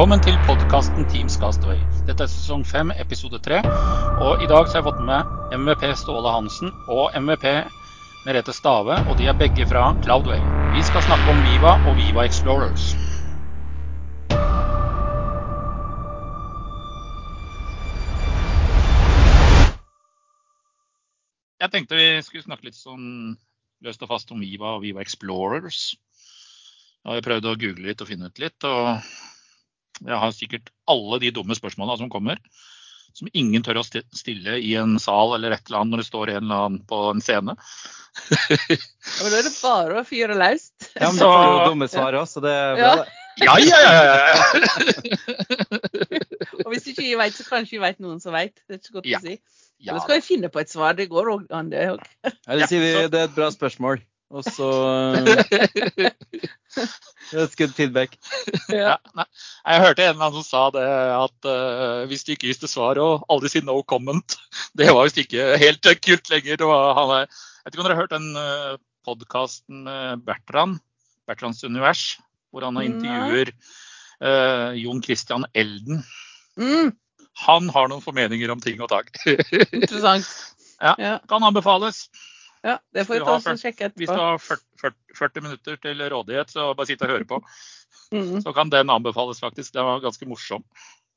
Velkommen til podkasten Teams Castaway. Dette er sesong fem, episode tre. Og i dag så har jeg fått med MVP Ståle Hansen og MVP Merete Stave, og de er begge fra Cloudway. Vi skal snakke om Viva og Viva Explorers. Jeg tenkte vi skulle snakke litt sånn løst og fast om Viva og Viva Explorers. Da har jeg prøvd å google litt og finne ut litt. og jeg har sikkert alle de dumme spørsmålene som kommer, som ingen tør å stille i en sal eller et eller annet når det står en eller annen på en scene. ja, men Da er det bare å fyre løs. Ja, men da får du jo dumme svar òg, så det er bra. Ja, ja, ja! ja, ja. og hvis ikke vi vet, så kanskje vi vet noen som vet. Det er ikke godt ja. å si. Ja. Eller skal vi finne på et svar? Det går òg an, det òg. Det det er et bra spørsmål. Og så That's good feedback. Ja, jeg hørte en eller annen som sa det at uh, hvis du ikke visste svar og aldri si no comment, det var visst ikke helt kult lenger. Han jeg vet ikke om dere har hørt den uh, podkasten med Bertrand, Bertrands univers, hvor han intervjuer uh, Jon Christian Elden. Mm. Han har noen formeninger om ting og tak. Interessant. Ja, Kan anbefales. Ja, det får vi ta og sjekke etterpå. Hvis du har 40, 40, minutter til rådighet, så bare sitt og høre på. Mm. Så kan den anbefales, faktisk. Den var ganske morsom.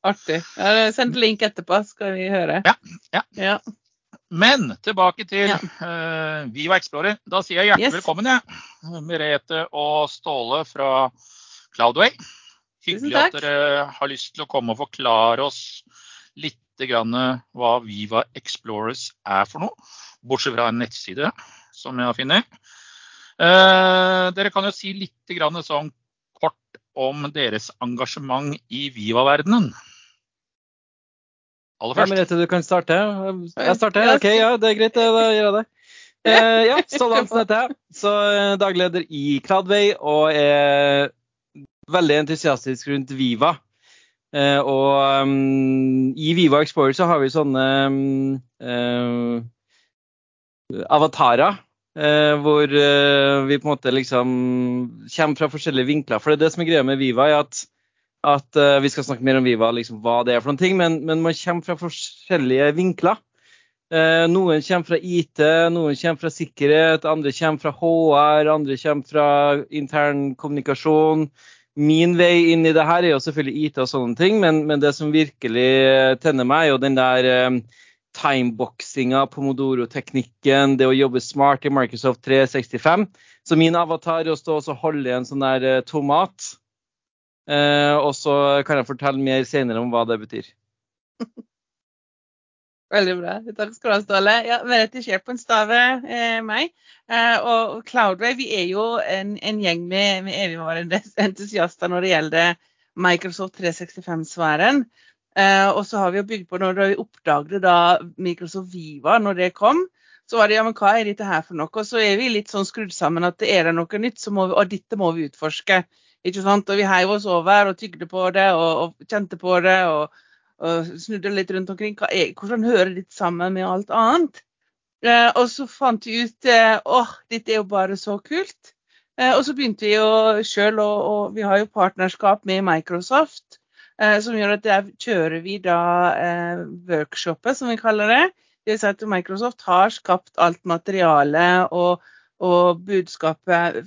Artig. Ja, send link etterpå, skal vi høre. Ja. ja. ja. Men tilbake til ja. uh, Viva Explorer. Da sier jeg hjertelig yes. velkommen, jeg. Merete og Ståle fra Cloudway. Hyggelig at dere har lyst til å komme og forklare oss litt grann hva Viva Explorers er for noe bortsett fra en nettside som jeg har funnet. Eh, dere kan jo si litt sånn kort om deres engasjement i Viva-verdenen. Aller først. Ja, Merete, du kan starte. Jeg starter? OK, ja, det er greit. Da gjør jeg det. Eh, ja, Ståle Hansen heter jeg. Så eh, dagleder i Cloudway og er veldig entusiastisk rundt Viva. Eh, og um, i Viva Explorer så har vi sånne um, avatarer. Eh, hvor eh, vi på en måte liksom kommer fra forskjellige vinkler. For det er det som er greia med Viva, er at, at eh, vi skal snakke mer om Viva, liksom hva det er for noen ting, men, men man kommer fra forskjellige vinkler. Eh, noen kommer fra IT, noen kommer fra sikkerhet, andre kommer fra HR, andre kommer fra intern kommunikasjon. Min vei inn i det her er jo selvfølgelig IT og sånne ting, men, men det som virkelig tenner meg, er jo den der timeboxinga, pomodoro-teknikken, det å jobbe smart i Microsoft 365. Så min avatar er å stå og holde i en sånn der eh, tomat. Eh, og så kan jeg fortelle mer senere om hva det betyr. Veldig bra. Takk skal du ha, Ståle. Ja, Merete en stave, eh, meg. Eh, og Cloudway, vi er jo en, en gjeng med, med evigvarende entusiaster når det gjelder Microsoft 365-sfæren. Eh, og så har vi jo bygd på når vi oppdaget da Microsoft Viva når det kom. Så var det ja, men hva er dette her for noe? Og så er vi litt sånn skrudd sammen at er det noe nytt, så må vi, og dette må vi utforske. Ikke sant? Og vi heiv oss over og tygde på det og, og kjente på det og, og, snudde litt rundt omkring. Er, hvordan hører dette sammen med alt annet? Eh, og så fant vi ut eh, åh, dette er jo bare så kult. Eh, og så begynte vi jo sjøl, og, og vi har jo partnerskap med Microsoft. Eh, som gjør at der kjører vi da eh, workshopet, som vi kaller det. Det vil si at Microsoft har skapt alt materialet og, og budskapet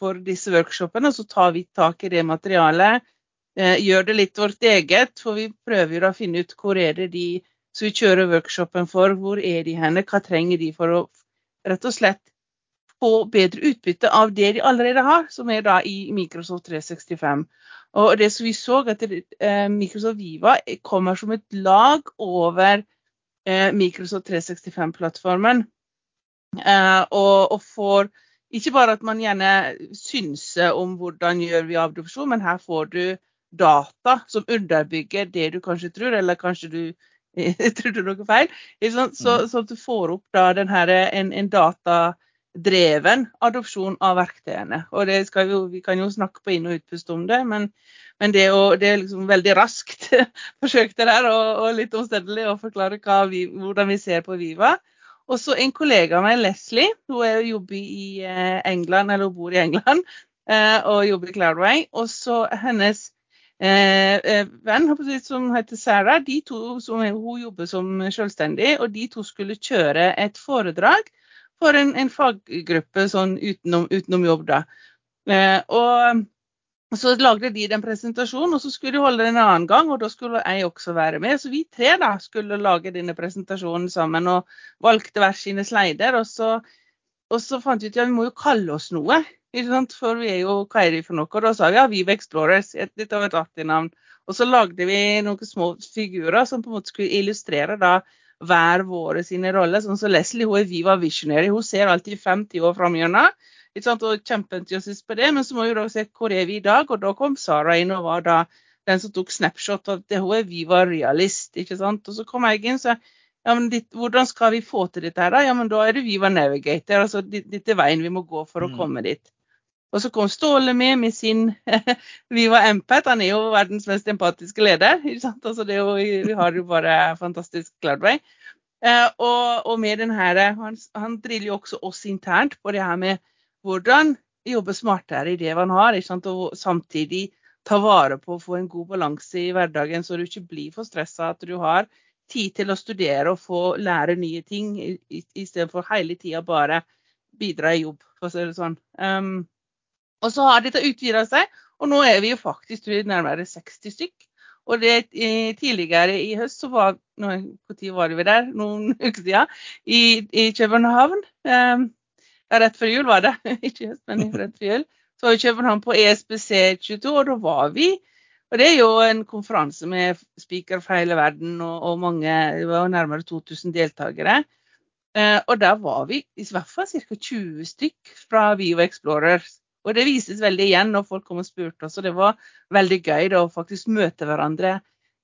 for disse workshopene. Så tar vi tak i det materialet, eh, gjør det litt vårt eget. For vi prøver å finne ut hvor er det de som vi kjører workshopen for, hvor er de henne, hva trenger de for å rett og slett få bedre utbytte av det de allerede har, som er da i Microsoft 365. Og det som vi så, at eh, Microsoft Viva kommer som et lag over eh, Microsoft 365-plattformen. Eh, og, og, får ikke bare at man gjerne synser om hvordan gjør vi adopsjon, men her får du data som underbygger det du kanskje tror, eller kanskje du trodde noe feil. Så, så, mm. så, at du får opp da den her, en, en data dreven adopsjon av verktøyene. Og det skal jo, Vi kan jo snakke på inn- og utpust om det, men, men det, er det, er liksom veldig raskt forsøk det der, og, og litt omstendelig å forklare vi, hvordan vi ser på Viva. Og så en kollega av meg, Leslie, hun er, jo jobber i eh, England, eller hun bor i England eh, og jobber i Cloudway. Og så hennes eh, venn som heter Sarah. De to som hun jobber som selvstendig, og de to skulle kjøre et foredrag for en, en faggruppe sånn utenom, utenom jobb. da. Eh, og så lagde de den presentasjonen, og så skulle de holde den en annen gang, og da skulle jeg også være med. Så vi tre da skulle lage denne presentasjonen sammen og valgte hver sine sleider. Og så, og så fant vi ut ja, vi må jo kalle oss noe. For vi er jo hva er det for noe? Og da sa vi ja, Vive Explorers. Dette var et artig navn. Og så lagde vi noen små figurer som på en måte skulle illustrere da hver våre sine roller. Sånn som Leslie hun er Viva Visionary. Hun ser alltid 50 år fram gjennom. Og kjempeentusiastisk på det. Men så må vi da se hvor er vi i dag. Og da kom Sara inn og var da den som tok snapshot. av det, hun er Viva Realist. ikke sant? Og så kom jeg inn sa ja, men ditt, hvordan skal vi få til dette her da? Ja, men da er det Viva Navigator. altså Dette veien vi må gå for å mm. komme dit. Og så kom Ståle med med sin Viva Empat. Han er jo verdens mest empatiske leder. Altså jo, vi har jo bare fantastisk Cloudway. Eh, og, og, med den her, han, han, driller jo også oss internt på det her med hvordan jobbe smartere i det man har, og samtidig ta vare på å få en god balanse i hverdagen, så du ikke blir for stressa. At du har tid til å studere og få lære nye ting, istedenfor hele tida bare bidra i jobb, for å si det sånn. Um, og så har dette utvida seg, og nå er vi jo faktisk nærmere 60 stykk. Og det, tidligere i høst så var Når var vi der? Noen uker siden. I, i København. Um, rett før jul var det. Ikke høst, men rett før jul. Så var vi i København på ESBC 22, og da var vi og Det er jo en konferanse med spikere fra hele verden og, og mange, det var nærmere 2000 deltakere. Eh, og der var vi i hvert fall ca. 20 stykk fra Vivo Explorers og det vises veldig igjen når folk kom og spurte oss, og det var veldig gøy da, å faktisk møte hverandre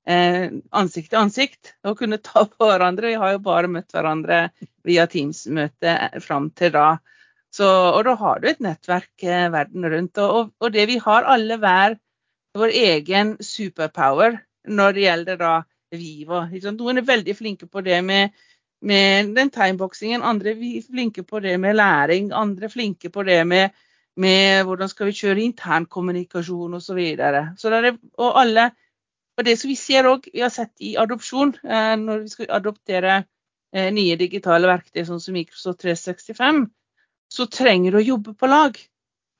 eh, ansikt til ansikt. Og kunne ta på hverandre. Vi har jo bare møtt hverandre via Teams-møte fram til da. Så, og da har du et nettverk eh, verden rundt. Og, og, det vi har alle hver vår egen superpower når det gjelder da Viva. Noen er veldig flinke på det med, med den timeboksingen, andre er flinke på det med læring, andre er flinke på det med med hvordan skal vi kjøre internkommunikasjon osv. Så videre. så og alle og det som vi ser også, vi har sett i adopsjon, eh, når vi skal adoptere eh, nye digitale verktøy sånn som Microsoft 365, så trenger du å jobbe på lag.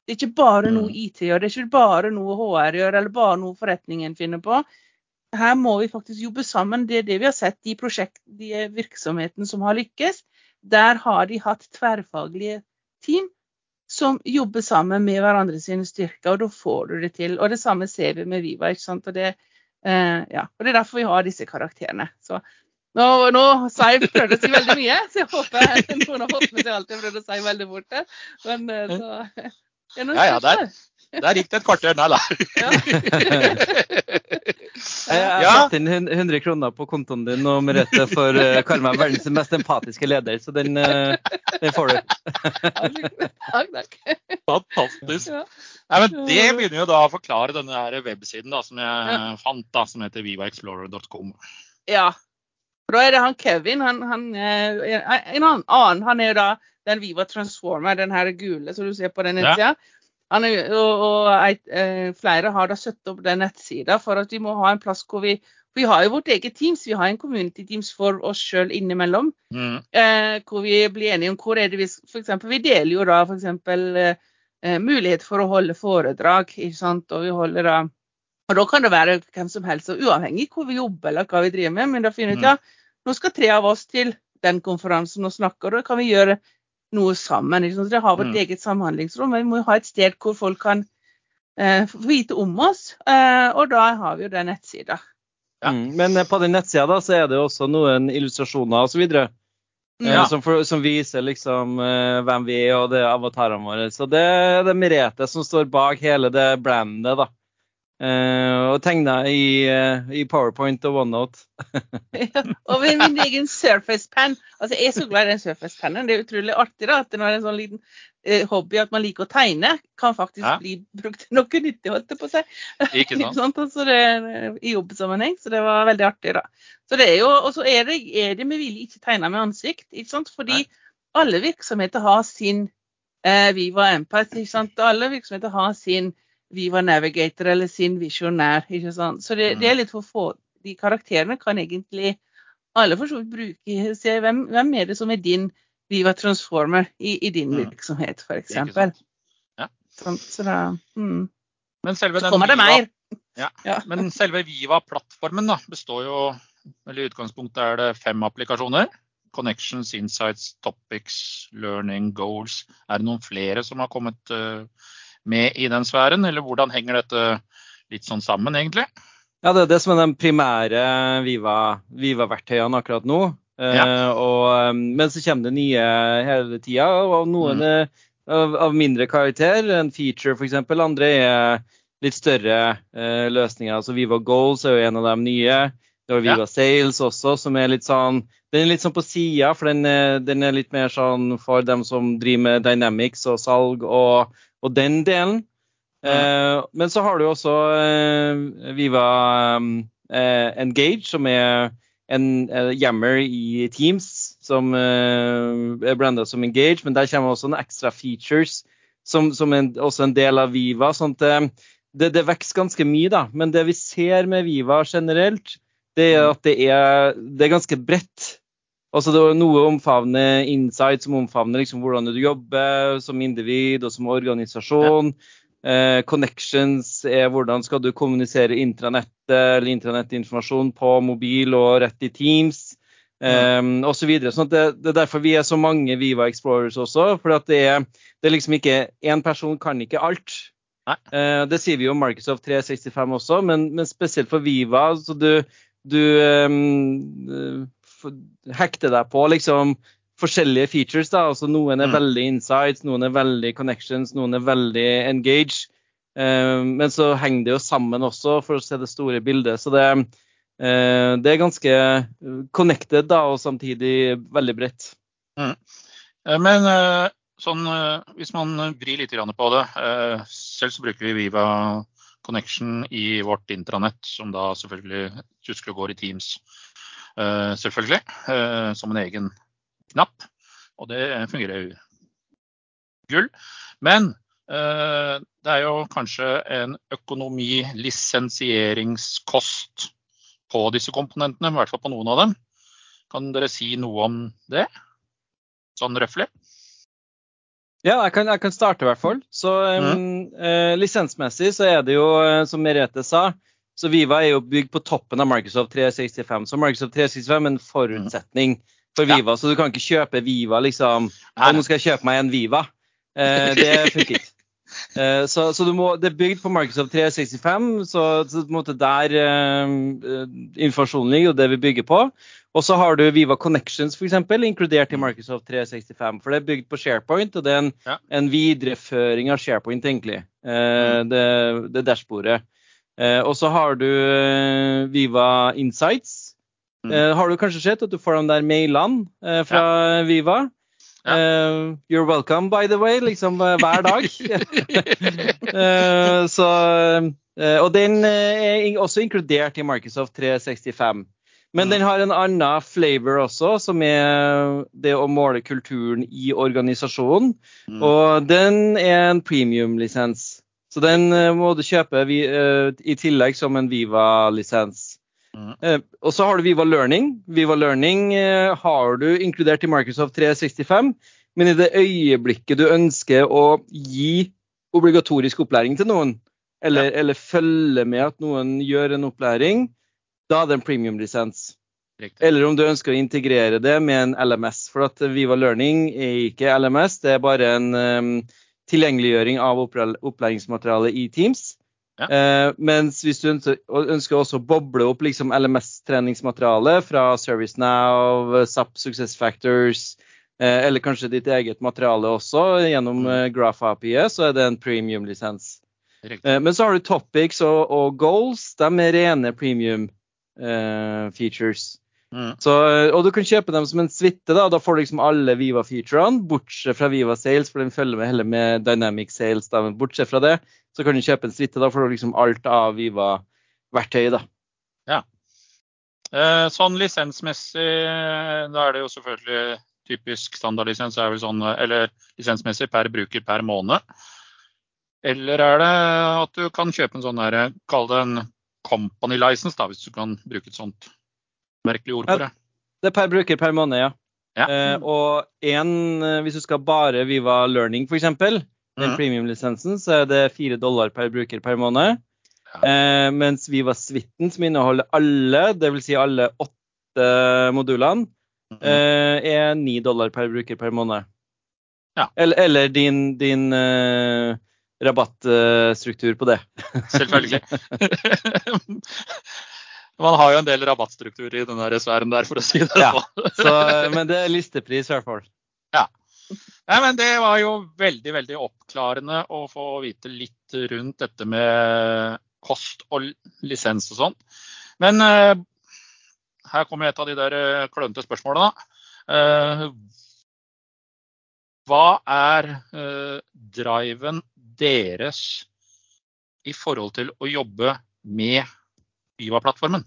Det er ikke bare noe mm. IT gjør, det er ikke bare noe HR gjør, eller bare noe forretningen finner på. Her må vi faktisk jobbe sammen. Det er det vi har sett i prosjekt, de virksomhetene som har lykkes. Der har de hatt tverrfaglige team som jobber sammen med hverandre sine styrker, og da får du det til. Og det samme ser vi med Viva. ikke sant? Og det, eh, ja. og det er derfor vi har disse karakterene. Så nå, nå sa jeg prøvde å si veldig mye, så jeg håper noen har fått med seg alt jeg prøvde å si veldig fort. Men eh, så ja, ja, der, der gikk det et kvarter. Nei da. Jeg har ja. satt inn 100 kroner på kontoen din og Merete for å uh, kalle meg verdens mest empatiske leder, så den, uh, den får du. Fantastisk. Nei, men det begynner jo da å forklare denne her websiden da, som jeg ja. fant, da, som heter vivaexplorer.com. Ja. For Da er det han Kevin. Han, han, eh, en annen han er jo da den Viva Transformer, den her gule som du ser på den nettsida. Ja. Er, og, og eh, flere har da satt opp den nettsida for at vi må ha en plass hvor vi Vi har jo vårt eget Teams, vi har en community Teams for oss sjøl innimellom. Mm. Eh, hvor vi blir enige om hvor er det vi f.eks. Vi deler jo da f.eks. Eh, eh, mulighet for å holde foredrag. ikke sant, og vi holder da og Da kan det være hvem som helst, uavhengig hvor vi jobber eller hva vi driver med. Men da finner vi ut mm. ja, nå skal tre av oss til den konferansen og snakke, og da kan vi gjøre noe sammen. Liksom. Så det har vårt mm. eget samhandlingsrom. Men vi må jo ha et sted hvor folk kan eh, få vite om oss, eh, og da har vi jo den nettsida. Ja. Mm. Men eh, på den nettsida så er det jo også noen illustrasjoner osv. Eh, ja. Som, som, viser liksom uh, hvem vi er og det er avatarene våre. Så det er det Merete som står bak hele det brandet, da. Uh, og tegna i, uh, i, PowerPoint og OneNote. ja, og med min egen Surface Pen. Altså, jeg er så glad i den Surface Pennen. Det er utrolig artig da, at det er en sånn liten uh, hobby at man liker å tegne, kan faktisk Hæ? bli brukt til noe nyttig, holdt det på seg. Ikke sant? altså, det, I jobbsammenheng. Så det var veldig artig, da. Så det er jo, Og så er det, er det med vilje ikke tegna med ansikt, ikke sant? fordi Nei. alle virksomheter har sin Viva Empire, Ikke sant? Alle virksomheter har sin Viva Navigator eller sin Visionær. ikke sant? Så det, det er mm. litt for få De karakterene kan egentlig alle for så vidt bruke Se hvem, hvem er det som er din Viva Transformer i, i din mm. virksomhet, f.eks. Ja. Så, så da mm. Men selve så kommer det mer. Ja. ja. Men selve Viva-plattformen består jo eller I utgangspunktet er det fem applikasjoner. Connections, Insights, Topics, Learning, Goals. Er det noen flere som har kommet uh, med i den sfæren, eller hvordan henger dette litt sånn sammen, egentlig? Ja, det er det som er de primære Viva-verktøyene Viva akkurat nå. Ja. Uh, og, um, men så kommer det nye hele tida, og noen mm. er av, av, mindre karakter. En feature, f.eks. Andre er litt større uh, løsninger. Altså Viva Goals er jo en av de nye. Det var Viva ja. Sales også, som er litt sånn Den er litt sånn på sida, for den den er, litt mer sånn for dem som driver med Dynamics og salg og, og den delen. Eh, men så har du også eh, Viva eh, Engage, som er en eh, jammer i Teams som eh, er blanda som Engage, men der kommer også en ekstra features som, som en, også en del av Viva. sånn at eh, det, det vokser ganske mye, da. Men det vi ser med Viva generelt, det er at det er, det er ganske bredt. Altså det var Noe omfavne insight, som omfavner liksom hvordan du jobber som individ og som organisasjon. Ja. Eh, connections er hvordan skal du kommunisere intranettet eller intranettinformasjon på mobil og rett i Teams. Um, osv. så. Sånn det, det, er derfor vi er så mange Viva Explorers også. For det er, det er liksom ikke Én person kan ikke alt. Eh, det sier vi jo om Microsoft 365 også, men, men spesielt for Viva. så du du um, hekter deg på liksom forskjellige features. da, altså Noen er mm. veldig insights, noen er veldig connections, noen er veldig engage. Um, men så henger det jo sammen også, for å se det store bildet. Så det, uh, det er ganske connected da, og samtidig veldig bredt. Mm. Men uh, sånn, uh, hvis man vrir litt på det Selv så bruker vi Viva connection i vårt intranett, som da selvfølgelig husker går i Teams, selvfølgelig, uh, som en egen knapp. Og det fungerer jo gull. Men uh, det er jo kanskje en økonomi-lisensieringskost på disse komponentene, i hvert fall på noen av dem. Kan dere si noe om det, sånn røftlig? Ja, jeg kan, jeg kan, starte i hvert fall. Så um, eh, Lisensmessig så er det jo, eh, som Merete sa, så Viva er jo bygd på toppen av Microsoft 365. Så Microsoft 365 er en forutsetning for Viva. Ja. Så du kan ikke kjøpe Viva liksom Å, nå skal jeg kjøpe meg en Viva. Eh, det funker ikke. Eh, så, så må, det er bygd på Microsoft 365, så, så på en måte der eh, informasjonen ligger, og det vi bygger på. Og så har du Viva Connections f.eks., inkludert i Microsoft 365. For det er bygd på SharePoint, og det er en, ja. en videreføring av SharePoint, egentlig. Eh, mm. det, det dashbordet. Eh, og så har du eh, Viva Insights. Mm. Eh, har du kanskje sett at du får de der mailene eh, fra ja. Viva? Uh, you're welcome, by the way, liksom uh, hver dag. uh, så, og den er også inkludert i Microsoft 365. Men den har en annen flavor også, som er det å måle kulturen i organisasjonen. Mm. Og den er en premium-lisens. Så den uh, må du kjøpe vi, uh, i tillegg som en Viva-lisens. Mm. Uh, og så har du Viva Learning. Viva Learning har du inkludert i Microsoft 365. Men i det øyeblikket du ønsker å gi obligatorisk opplæring til noen, eller, ja. eller følge med at noen gjør en opplæring, da er det en premium-lisens. Eller om du ønsker å integrere det med en LMS. For at Viva Learning er ikke LMS, det er bare en tilgjengeliggjøring av opplæringsmateriale i Teams. Ja. Eh, mens hvis du ønsker, ønsker også å boble opp liksom LMS-treningsmateriale fra ServiceNow, SAP Success Factors, uh, eller kanskje ditt eget materiale også gjennom eh, Graph API, så er det en premium-lisens. Men så har du topics og, og goals. De er rene premium uh, features. Mm. Så, eh, og du kan kjøpe dem som en suite. Da Da får du liksom alle Viva-featurene, bortsett fra Viva Sales, for den følger med heller med Dynamic Sales. Da. Men bortsett fra det, så kan du kjøpe en suite. Da får du liksom alt av Viva-verktøy. da. Ja. Eh, sånn lisensmessig, da er det jo selvfølgelig typisk standardlisens er vel sånn, eller lisensmessig per bruker per måned. Eller er det at du kan kjøpe en sånn kall det en company license, da, hvis du kan bruke et sånt merkelig ord på det? Det er per bruker per måned, ja. ja. Eh, og en, eh, hvis du skal bare Viva Learning f.eks., den mm. premium-lisensen, så er det fire dollar per bruker per måned. Ja. Eh, mens Viva Suiten, som inneholder alle, dvs. Si alle åtte modulene, mm. eh, er ni dollar per bruker per måned. Ja. Eller, eller, din, din uh, rabattstruktur på det. Selvfølgelig. Man har jo en del rabattstruktur i den sfæren der, for å si det ja, så, Men det er listepris, i hvert fall. Ja. Nei, men Det var jo veldig veldig oppklarende å få vite litt rundt dette med kost og lisens og sånn. Men uh, her kommer et av de der uh, klønete spørsmålene. Uh, hva er driven deres i forhold til å jobbe med Viva-plattformen?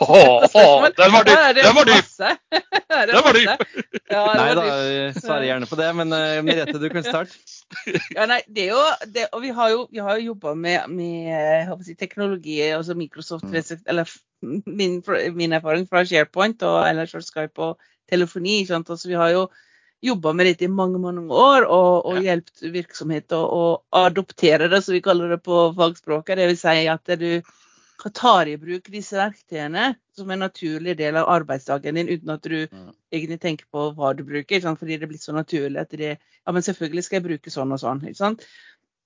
Oh, oh, den var dyp! Den var dyp! Den var dyp! Nei da, jeg svarer gjerne på det, men uh, Merete, du kan starte. Ja, nei, det er jo, det, og Vi har jo, vi har jo jobba med, med si, teknologi, altså Microsoft mm. eller min, min, erfaring fra SharePoint og ellers fra Skype og telefoni. Sant? Altså, vi har jo jobba med dette i mange mange år og, og ja. hjulpet virksomheter å adoptere det, som vi kaller det på fagspråket. Dvs. Si at du tar i bruk disse verktøyene som en naturlig del av arbeidsdagen din, uten at du ja. egentlig tenker på hva du bruker. Fordi det blir så naturlig at det Ja, men selvfølgelig skal jeg bruke sånn og sånn. ikke sant?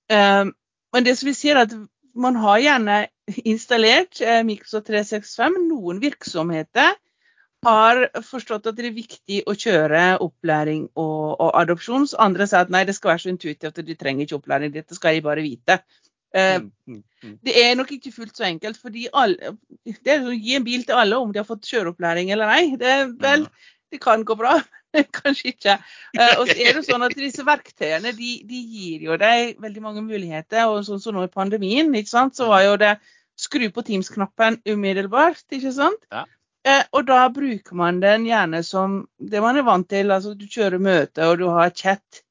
Um, men det som vi sier, er at man har gjerne installert uh, Microsoft 365. Noen virksomheter har forstått at det er viktig å kjøre opplæring og, og adopsjon. Andre sier at nei, det skal være så intuitivt at de trenger ikke opplæring, dette skal de bare vite. Uh, mm, mm, mm. Det er nok ikke fullt så enkelt. fordi alle, det er å Gi en bil til alle om de har fått kjøreopplæring eller nei. Det, vel, det kan gå bra, kanskje ikke. Uh, og så er det sånn at Disse verktøyene de, de gir jo deg veldig mange muligheter. og sånn som så nå i pandemien, ikke sant, så var jo det skru på Teams-knappen umiddelbart. ikke sant? Ja. Eh, og da bruker man den gjerne som det man er vant til. altså Du kjører møte og du har chat.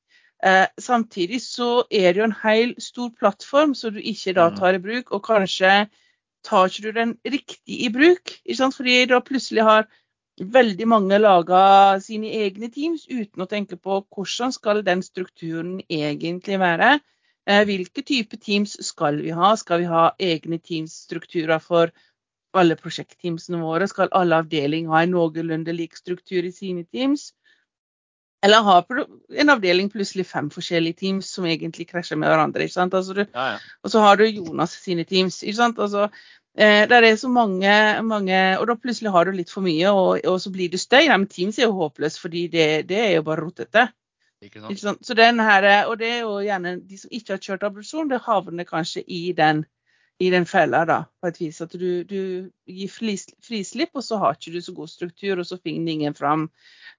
Eh, samtidig så er det jo en hel stor plattform som du ikke da mm. tar i bruk. Og kanskje tar ikke du den riktig i bruk. ikke sant? Fordi da plutselig har veldig mange laga sine egne teams uten å tenke på hvordan skal den strukturen egentlig være. Eh, hvilke type teams skal vi ha? Skal vi ha egne teamsstrukturer for alle prosjektteamsene våre? Skal alle avdeling ha en noenlunde lik struktur i sine teams? Eller har en avdeling plutselig fem forskjellige teams som egentlig krasjer med hverandre? ikke sant? Altså du, ja, ja. Og så har du Jonas sine teams. ikke sant? Altså, eh, der er så mange, mange, Og da plutselig har du litt for mye, og, og så blir det støy. Nei, men Teams er jo håpløst, fordi det, det er jo bare rotete. Ikke sant? Ikke sant? Så den her, Og det er jo gjerne de som ikke har kjørt abduksjon, det havner kanskje i den i den fella, da, på et vis. At du, du gir frislipp, og så har ikke du så god struktur, og så finner ingen fram.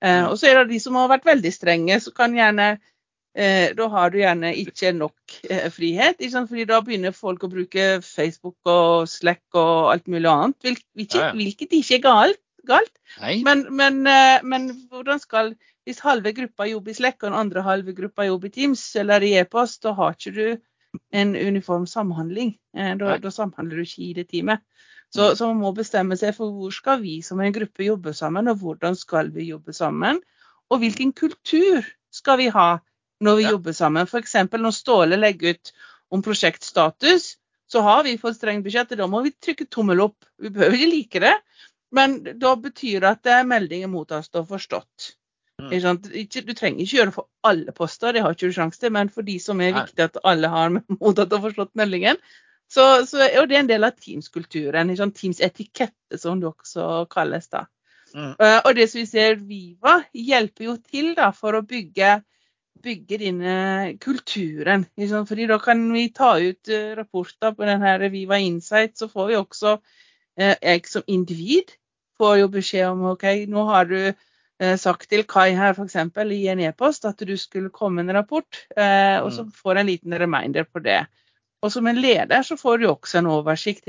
Eh, og så er det de som har vært veldig strenge, så kan gjerne eh, Da har du gjerne ikke nok eh, frihet. Ikke sant? Fordi da begynner folk å bruke Facebook og Slack og alt mulig annet, hvil, hvilket, ja, ja. hvilket ikke er galt. galt. Men, men, eh, men, hvordan skal Hvis halve gruppa jobber i Slack og den andre halve gruppa jobber i Teams eller i e-post, da har ikke du en uniform samhandling. Eh, da, da samhandler du ikke i det teamet. Så, så, man må bestemme seg for hvor skal vi som en gruppe jobbe sammen, og hvordan skal vi jobbe sammen. Og hvilken kultur skal vi ha når vi ja. jobber sammen. F.eks. når Ståle legger ut om prosjektstatus, så har vi for strengt budsjett, og da må vi trykke tommel opp. Vi behøver ikke like det, men da betyr det at meldingen mottas og forstått. Mm. Du trenger ikke gjøre det for alle poster, det har ikke du sjanse til, men for de som er viktig at alle har mottatt og forstått meldingen, så, så er det en del av Teams-kulturen. Teams-etikette, som det også kalles. da. Mm. Uh, og det som vi ser Viva hjelper jo til da, for å bygge, bygge denne kulturen. Liksom. Fordi da kan vi ta ut uh, rapporter på denne Viva Insight, så får vi også uh, jeg som individ får jo beskjed om OK, nå har du Eh, sagt til Kai her f.eks. i en e-post at du skulle komme med en rapport, eh, og så mm. får en liten reminder på det. Og som en leder så får du også en oversikt.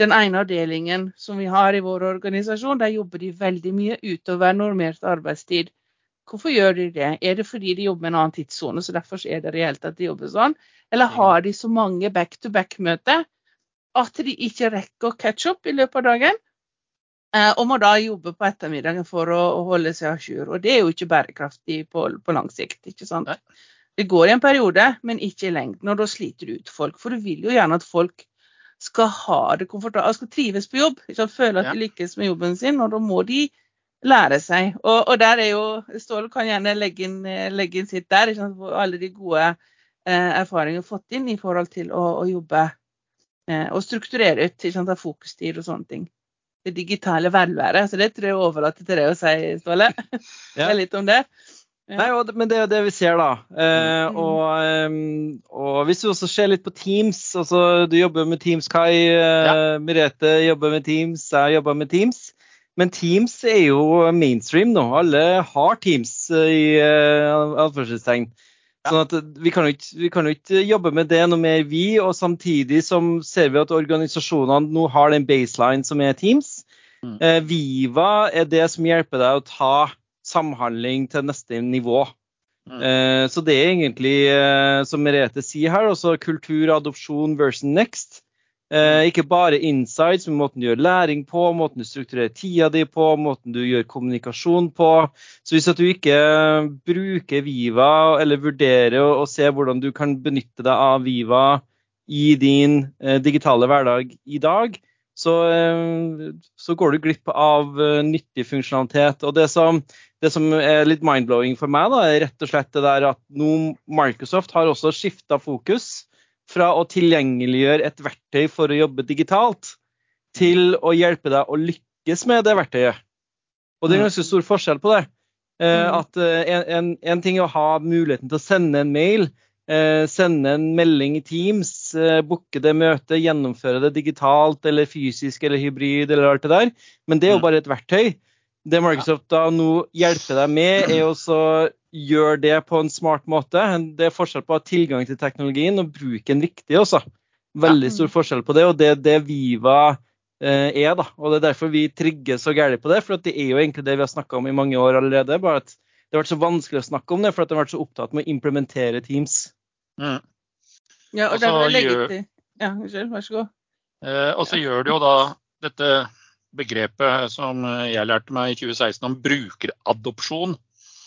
Den ene avdelingen som vi har i vår organisasjon, der jobber de veldig mye utover normert arbeidstid. Hvorfor gjør de det? Er det fordi de jobber med en annen tidssone, så derfor er det reelt at de jobber sånn? Eller har de så mange back-to-back-møter at de ikke rekker å catch up i løpet av dagen? Eh, og må da jobbe på ettermiddagen for å, å holde seg à jour. Og det er jo ikke bærekraftig på, på lang sikt. ikke sant? Det går i en periode, men ikke i lengden. Og da sliter du ut folk. For du vil jo gjerne at folk skal ha det komfortabelt, skal trives på jobb. Ikke Føle at de lykkes med jobben sin. Og da må de lære seg. Og, og der er jo Ståle kan gjerne legge inn, legge inn sitt der. Ikke sant? Alle de gode eh, erfaringene fått inn i forhold til å, å jobbe eh, og strukturere ut ikke sant, av fokustid og sånne ting. Det digitale velværet. Så det tror jeg overlater til deg å si, Ståle. Ja. litt om det. Ja. Nei, men det er jo det vi ser, da. Eh, mm. og, ehm, og, hvis du også ser litt på Teams altså Du jobber med Teams, Kai. Eh, ja. Merete jobber med Teams. Jeg jobber med Teams. Men Teams er jo mainstream nå. Alle har Teams eh, i uh, anførselstegn. Sånn at vi kan, ikke, vi kan, jo ikke, jobbe med det noe mer, vi. Og samtidig som ser vi at organisasjonene nå har den baseline som er Teams. Mm. Eh, Viva er det som hjelper deg å ta samhandling til neste nivå. Mm. Eh, så det er egentlig, eh, som Merete sier her, også kultur, adopsjon versus next. Eh, ikke bare insights, men måten du gjør læring på, måten du strukturerer tida di på, måten du gjør kommunikasjon på. Så hvis du ikke bruker Viva, eller vurderer å, se hvordan du kan benytte deg av Viva i din eh, digitale hverdag i dag, så, eh, så, går du glipp av uh, nyttig funksjonalitet. Og det som, det som er litt mind-blowing for meg, da, er rett og slett det der at nå Microsoft har også skifta fokus fra å tilgjengeliggjøre et verktøy for å jobbe digitalt, til å hjelpe deg å lykkes med det verktøyet. Og det er en ganske stor forskjell på det. Eh, mm. at en, en, en, ting er å ha muligheten til å sende en mail, eh, sende en melding i Teams, booke det møtet, gjennomføre det digitalt eller fysisk eller hybrid eller alt det der. Men det er jo bare et verktøy. Det Microsoft da nå hjelper deg med, er å gjøre det på en smart måte. Det er forskjell på å ha tilgang til teknologien og bruke den riktig også. Veldig stor forskjell på det, og det er det Viva eh, er. da. Og Det er derfor vi trigger så gærent på det, for det er jo egentlig det vi har snakka om i mange år allerede. bare at det har vært så vanskelig å snakke om det, for at de har vært så opptatt med å implementere Teams. Mm. Ja, og jeg legge til. Ja, unnskyld, vær så god. Eh, og så ja. gjør det jo da dette begrepet som jeg lærte meg i 2016 om brukeradopsjon.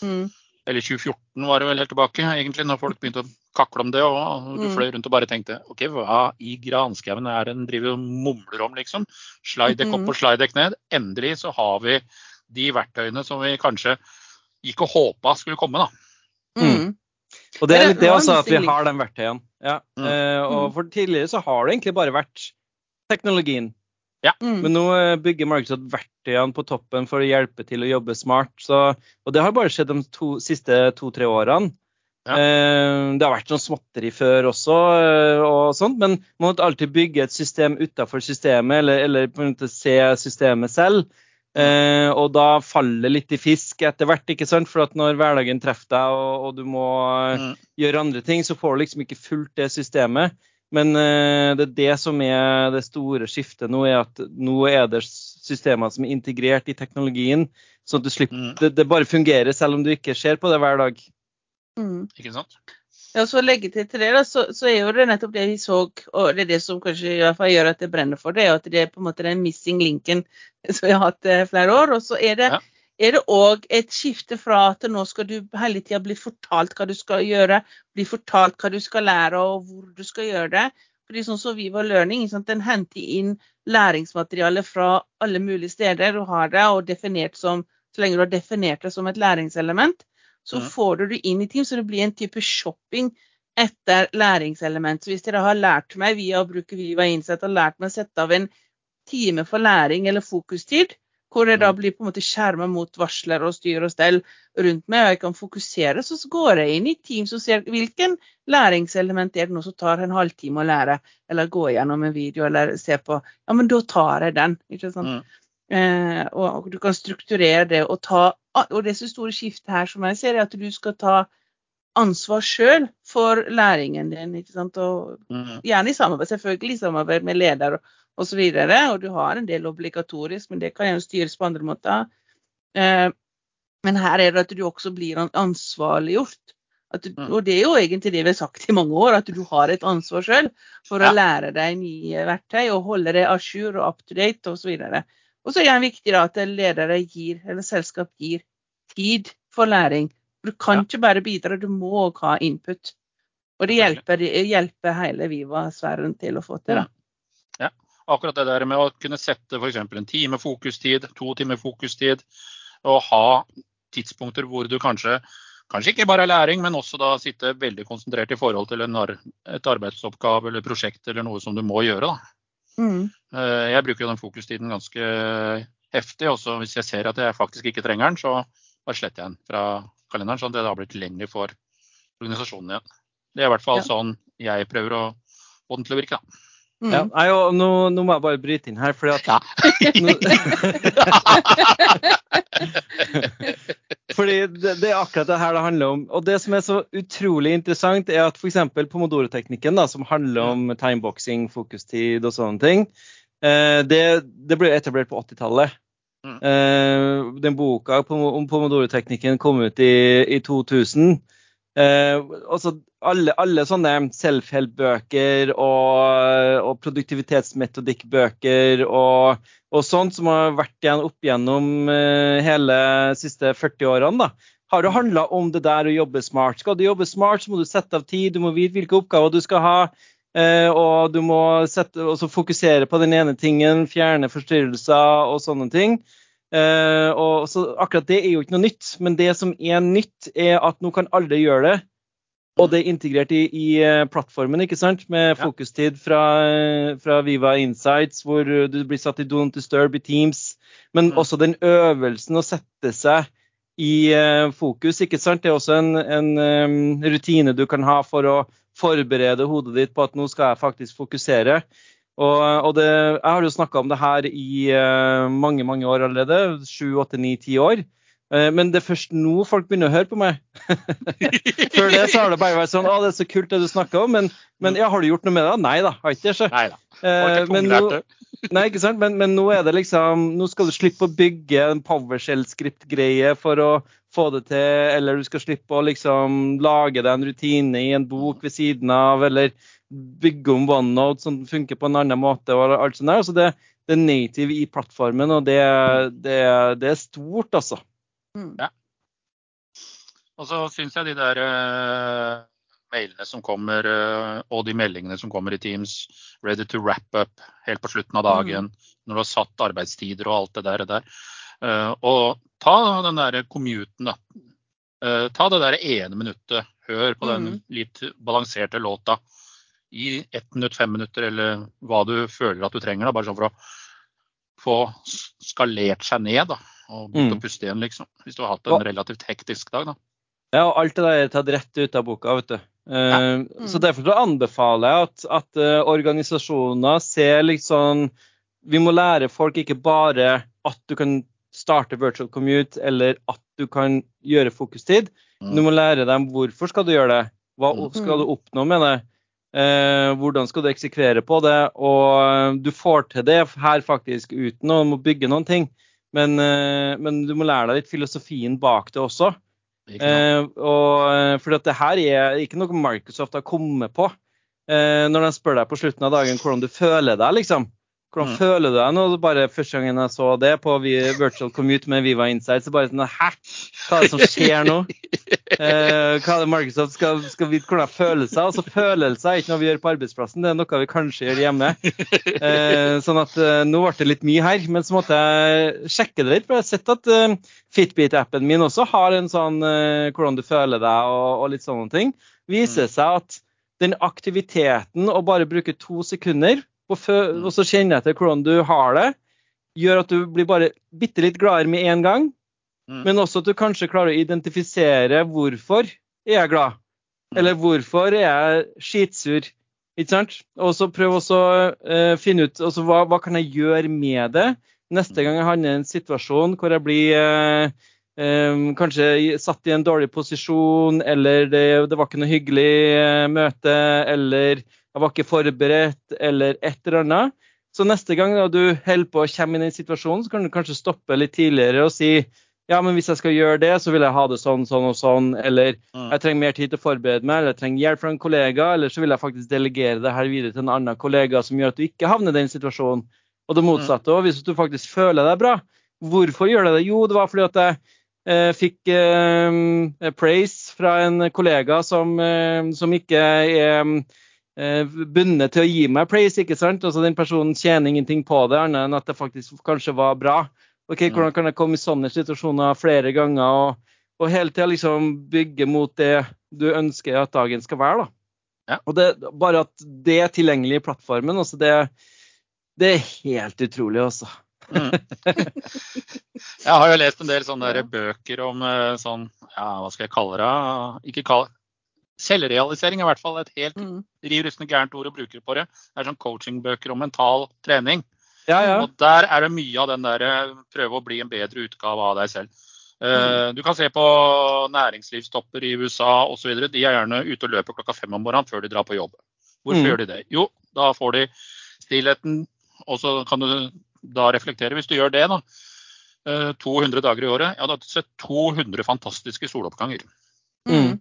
Mm. Eller 2014 var det vel helt tilbake, egentlig, når folk begynte å kakle om det. Og du mm. fløy rundt og bare tenkte OK, hva i granskauen er det en driver og mumler om, liksom? Slide opp og slide ned. Endelig så har vi de verktøyene som vi kanskje gikk og håpa skulle komme, da. Mm. Og det er litt det også, at vi har de verktøyene. Ja. Mm. Uh, og for tidligere så har det egentlig bare vært teknologien. Ja. Mm. Men nå eh, bygger Microsoft verktøyene på toppen for å hjelpe til å jobbe smart. Så, og det har bare skjedd de to, siste to-tre årene. Ja. Eh, det har vært sånn småtteri før også, eh, og sånt, men man må alltid bygge et system utafor systemet, eller, eller, på en måte se systemet selv. Eh, og da faller litt i fisk etter hvert, ikke sant? for at når hverdagen treffer deg og, og du må mm. gjøre andre ting, så får du liksom ikke fulgt det systemet. Men uh, det er det som er det store skiftet nå, er at nå er det systemer som er integrert i teknologien. Sånn at du slipper, mm. det, det, bare fungerer selv om du ikke ser på det hver dag. Mm. Ikke sant? Ja, så legge til til det, da, så, så, er jo det nettopp det vi så, og det er det som kanskje i hvert fall gjør at det brenner for det, at det er på en måte den missing linken som vi har hatt eh, flere år. Og så er det ja er det òg et skifte fra at nå skal du hele tida bli fortalt hva du skal gjøre, bli fortalt hva du skal lære og hvor du skal gjøre det. Fordi sånn som Viva Learning, Den henter inn læringsmateriale fra alle mulige steder Du har det, og definert som, så lenge du har definert det som et læringselement, så ja. får du det inn i Team, så det blir en type shopping etter læringselement. Så hvis dere har lært meg via å bruke Viva Innsett og lært meg å sette av en time for læring eller fokustid, hvor jeg da blir på en måte skjerma mot varsler og styr og stell rundt meg, og jeg kan fokusere. Så går jeg inn i Teams og ser hvilken læringselement er det nå som tar en halvtime å lære, eller gå gjennom en video eller se på. Ja, men da tar jeg den. ikke sant? Mm. Eh, og, du kan strukturere det og ta Og det så store skiftet her som jeg ser, er at du skal ta ansvar sjøl for læringen din. ikke sant? Og mm. Gjerne i samarbeid, selvfølgelig i samarbeid med leder og, osv. Og, så og du har en del obligatorisk, men det kan jo styres på andre måter. Eh, Men her er det at du også blir ansvarliggjort. Du, mm. og det er jo egentlig det vi har sagt i mange år, at du har et ansvar sjøl for å lære deg nye verktøy og holde deg à jour og up to date osv. Og så er det viktig da, at ledere gir, eller selskap gir tid for læring. Du kan ja. ikke bare bidra, du må ha input. Og det hjelper, det hjelper hele Viva-sfæren til å få til. da. Akkurat det der med å kunne sette f.eks. en time fokustid, to timer fokustid, og ha tidspunkter hvor du kanskje kanskje ikke bare er læring, men også da sitte veldig konsentrert i forhold til en, et arbeidsoppgave eller prosjekt eller noe som du må gjøre. Mm. Eh, jeg bruker jo den fokustiden ganske heftig. Også hvis jeg ser at jeg faktisk ikke trenger den, så bare sletter jeg den fra kalenderen. Sånn at det da blitt lenger for organisasjonen igjen. Det er i hvert fall ja. sånn jeg prøver å få den til å virke. da. Mm. Ja, nei, nå, nå, må jeg bare bryte inn her, at ja. fordi det, det, er akkurat det her det handler om. Og det som er så utrolig interessant, er at f.eks. pomodoro-teknikken, som handler om timeboxing, fokustid og sånne ting, eh, det, det ble etablert på 80-tallet. Mm. Eh, den boka om pomodoro-teknikken kom ut i, i 2000. Eh, altså alle, alle, sånne self-help-bøker og, og produktivitetsmetodikkbøker og, og, sånt som har vært igjen opp gjennom eh, hele de siste 40 årene, da, har det handla om det der å jobbe smart. Skal du jobbe smart, så må du sette av tid, du må vite hvilke oppgaver du skal ha. Eh, og du må sette, fokusere på den ene tingen, fjerne forstyrrelser og sånne ting. Uh, og så Akkurat det er jo ikke noe nytt, men det som er nytt, er at nå kan alle gjøre det. Og det er integrert i, i uh, plattformen, ikke sant? med fokustid fra, fra, Viva Insights, hvor du blir satt i Don't Disturb i Teams. Men mm. også den øvelsen å sette seg i fokus. ikke sant? Det er også en, en rutine du kan ha for å forberede hodet ditt på at nå skal jeg faktisk fokusere. Og, og det, jeg har jo snakka om det her i uh, mange mange år allerede. Sju, åtte, ni, ti år. Uh, men det er først nå folk begynner å høre på meg. Før det så har det bare vært sånn Å, det er så kult det du snakker om. Men, men ja, har du gjort noe med det? Nei da, har ikke det. Nei da. Uh, men, nå, nei, ikke sant? Men, men, nå er det liksom Nå skal du slippe å bygge en PowerShell-skript-greie for å få det til, eller du skal slippe å liksom lage deg en rutine i en bok ved siden av, eller bygge om OneNote som funker på en annen måte. og alt sånt der. Så det, det er native i plattformen, og det, det, det er stort, altså. Mm. Ja. Og så syns jeg de der uh, mailene som kommer, uh, og de meldingene som kommer i Teams, ready to wrap up helt på slutten av dagen, mm. når du har satt arbeidstider og alt det der. der. Uh, og ta den der commuten, da. ta det der ene minuttet. Hør på den mm. litt balanserte låta i ett minutt, fem minutter, eller hva du føler at du trenger. Da, bare sånn for å få skalert seg ned da, og begynt mm. å puste igjen, liksom. Hvis du har hatt en relativt hektisk dag. da. Ja, og alt det der er tatt rett ut av boka. vet du. Uh, ja. mm. Så Derfor anbefaler jeg at, at uh, organisasjoner ser liksom Vi må lære folk ikke bare at du kan starte virtual commute, eller at du kan gjøre fokustid. Mm. Du må lære dem hvorfor skal du gjøre det. Hva mm. skal du oppnå med det? Eh, hvordan skal du eksekvere på det? Og eh, du får til det her faktisk uten å må bygge noen ting. Men, eh, men, du må lære deg litt filosofien bak det også. Eh, og, eh, for det her er ikke noe Microsoft har kommet på. Eh, når de spør deg på slutten av dagen hvordan du føler deg, liksom. Hvordan mm. føler du deg nå? Bare Første gangen jeg så det på Virtual Commute med Viva Insight, så bare sånn Hæ? Hva er det som skjer nå? Eh, hva det Microsoft skal, skal vite hvordan følelser? Altså Følelser er ikke noe vi gjør på arbeidsplassen, det er noe vi kanskje gjør hjemme. Eh, sånn at eh, nå ble det litt mye her, men så måtte jeg sjekke det litt. For jeg har sett at eh, Fitbit-appen min også har en sånn eh, hvordan du føler deg og, og litt sånne ting. Viser mm. seg at den aktiviteten å bare bruke to sekunder og, og så kjenne etter hvordan du har det, gjør at du blir bare bitte litt gladere med en gang. Mm. Men også at du kanskje klarer å identifisere hvorfor er jeg glad. Mm. Eller hvorfor er jeg skitsur. Ikke sant? Og så prøv også å uh, finne ut altså, hva, hva kan jeg gjøre med det neste gang jeg havner i en situasjon hvor jeg blir uh, um, kanskje satt i en dårlig posisjon, eller det, det var ikke noe hyggelig uh, møte, eller jeg var ikke forberedt, eller et eller annet. Så neste gang da du holder på å komme inn i den situasjonen, så kan du kanskje stoppe litt tidligere og si ja, men hvis jeg skal gjøre det, så vil jeg ha det sånn, sånn og sånn. Eller jeg trenger mer tid til å forberede meg, eller jeg trenger hjelp fra en kollega. Eller så vil jeg faktisk delegere det her videre til en annen kollega som gjør at du ikke havner i den situasjonen. Og det mm. motsatte. Og hvis du faktisk føler deg bra, hvorfor gjør du det? Jo, det var fordi at jeg eh, fikk eh, praise fra en kollega som, eh, som ikke er eh, bundet til å gi meg praise, ikke sant? Altså Den personen tjener ingenting på det, annet enn at det faktisk kanskje var bra. Ok. Hvordan kan jeg komme i sånne situasjoner flere ganger, og, og hele tida liksom bygge mot det du ønsker at dagen skal være. da. Ja. Og det, Bare at det er tilgjengelig i plattformen, altså det, det er helt utrolig, altså. Mm. Jeg har jo lest en del sånne der bøker om eh, sånn, ja, hva skal jeg kalle det? Ikke kalle Selvrealisering er i hvert fall et helt mm. riv rustende gærent ord å bruke på det. Det er sånn coachingbøker om mental trening. Ja, ja. Og Der er det mye av den der eh, prøve å bli en bedre utgave av deg selv. Uh, du kan se på næringslivstopper i USA osv. De er gjerne ute og løper klokka fem om morgenen før de drar på jobb. Hvorfor mm. gjør de det? Jo, da får de stillheten, og så kan du da reflektere. Hvis du gjør det da, uh, 200 dager i året, ja, da har du sett 200 fantastiske soloppganger. Mm.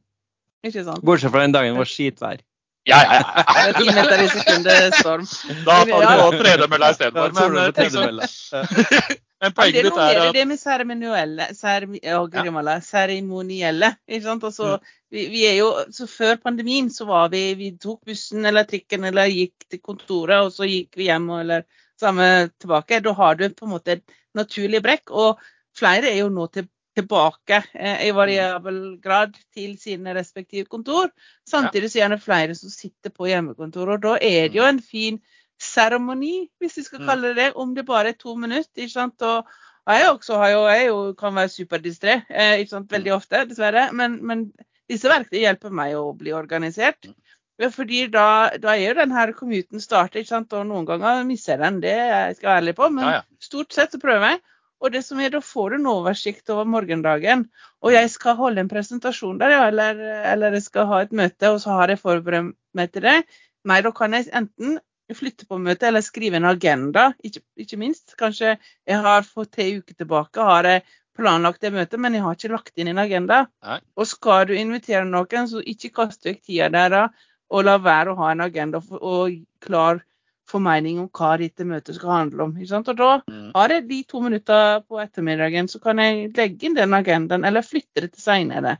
Ikke sant? Bortsett fra den dagen det var skitvær. Ja, ja, ja. Ti meter i sekundet storm. Da tar du ja. tredemølla istedenfor. Men, men, men poenget ditt er at Det med seremonielle, seremonielle ikke sant? Altså, mm. vi, vi, er jo, så Før pandemien så var vi Vi tok bussen eller trikken eller gikk til kontoret, og så gikk vi hjem eller samme tilbake. Da har du på en måte et naturlig brekk. Og flere er jo nå til tilbake eh, i variabel grad til sine respektive kontor. Samtidig så er det flere som sitter på hjemmekontor. Og da er det jo en fin seremoni, hvis vi skal mm. kalle det det, om det bare er to minutter. ikke sant? Og, jeg også har jo, jeg jo, kan være superdistré eh, ikke sant? veldig mm. ofte, dessverre. Men, men disse verktøyene hjelper meg å bli organisert. Mm. Fordi da, da er jo denne commuten startet, ikke sant? og noen ganger misser jeg den. Det jeg skal være ærlig på. Men stort sett så prøver jeg. Og det som er, Da får du en oversikt over morgendagen. Og jeg skal holde en presentasjon der, ja, eller, eller jeg skal ha et møte, og så har jeg forberedt meg til det. Nei, da kan jeg enten flytte på møtet eller skrive en agenda, ikke, ikke minst. Kanskje jeg har for tre uker tilbake har jeg planlagt det møtet, men jeg har ikke lagt inn en agenda. Nei. Og skal du invitere noen, så ikke kast vekk tida der da, og la være å ha en agenda og, og klar formening om hva dette møtet skal handle om. Og da mm. har jeg de to minutter på ettermiddagen, så kan jeg legge inn den agendaen, eller flytte det til seinere.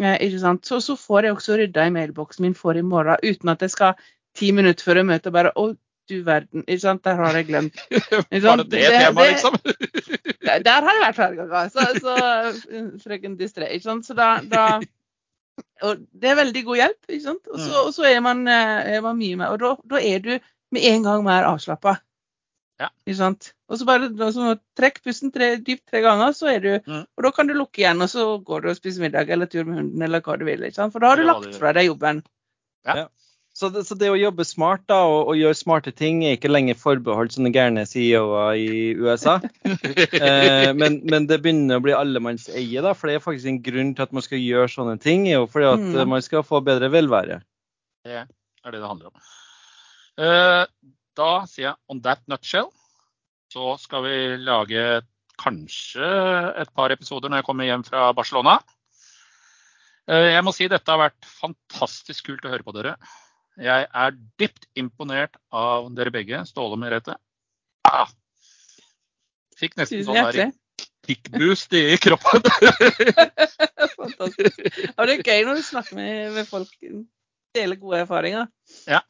Eh, så, så, får jeg også rydda i mailboksen min for i morgen, uten at jeg skal ti minutter før jeg møter bare Å, du verden. Ikke sant? Der har jeg glemt. Var det det temaet, liksom? der, der har jeg vært flere ganger. Så, så frøken distré. Ikke sant. Så da, da og det er veldig god hjelp. ikke sant? Og så, mm. og så er, man, eh, er, man, mye med. Og da, da er du med en gang mer avslappa. Ja. Og så bare så trekk pusten tre, dypt tre ganger, så er du mm. Og da kan du lukke igjen, og så går du og spiser middag eller tur med hunden eller hva du vil. For da har du lagt fra deg jobben. Ja. Så det, så det, å jobbe smart da, og, og, gjøre smarte ting er ikke lenger forbeholdt sånne gærne CEO-er i USA. eh, men, men, det begynner å bli allemannseie, da, for det er faktisk en grunn til at man skal gjøre sånne ting. jo fordi at mm. man skal få bedre velvære. Det er det det handler om. Eh, da sier jeg on that nutshell så skal vi lage kanskje et par episoder når jeg kommer hjem fra Barcelona. Eh, jeg må si dette har vært fantastisk kult å høre på dere. Jeg er dypt imponert av dere begge, Ståle og Merete. Ah, fikk nesten sånn der kickboost i kroppen. Fantastisk. Ja, det er gøy når du snakker med, med folk, deler gode erfaringer. Ja.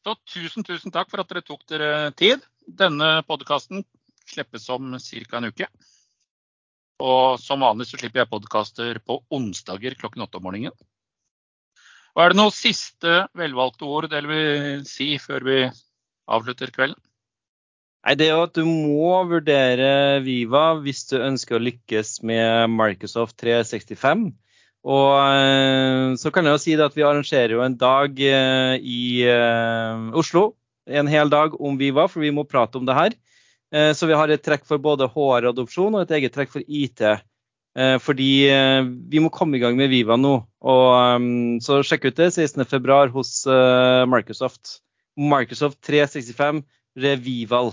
Så tusen, tusen takk for at dere tok dere tid. Denne podkasten slippes om ca. en uke. Og som vanlig så slipper jeg podkaster på onsdager klokken åtte om morgenen. Og er det noen siste velvalgte ord dere vil si før vi avslutter kvelden? Nei, Det er jo at du må vurdere Viva hvis du ønsker å lykkes med Microsoft 365. Og eh, så kan jeg jo si at vi arrangerer jo en dag eh, i eh, Oslo. En hel dag om Viva, for vi må prate om det her. Så vi har et trekk for både HR-adopsjon og et eget trekk for IT. Fordi vi må komme i gang med Viva nå. Og, så sjekk ut det 16.2 hos Microsoft. Microsoft 365 Revival.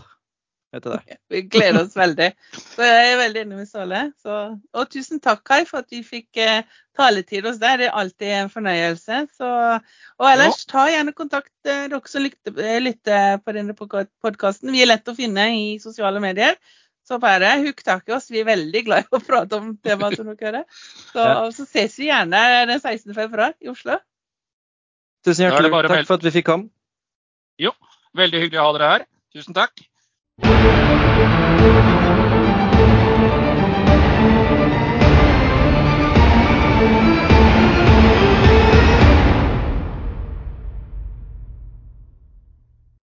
Vi gleder oss veldig. Så jeg er veldig enig med Ståle. Og tusen takk, Kai, for at vi fikk eh, taletid hos deg. Det er alltid en fornøyelse. Så, og ellers, ta gjerne kontakt, eh, dere som lytter, eh, lytter på denne podkasten. Vi er lett å finne i sosiale medier. Så bare hook tak i oss. Vi er veldig glad i å prate om temaet som dere hører. Så, ja. så ses vi gjerne den 16. februar i Oslo. Tusen hjertelig takk for at vi fikk komme. Jo, veldig hyggelig å ha dere her. Tusen takk. Thank you.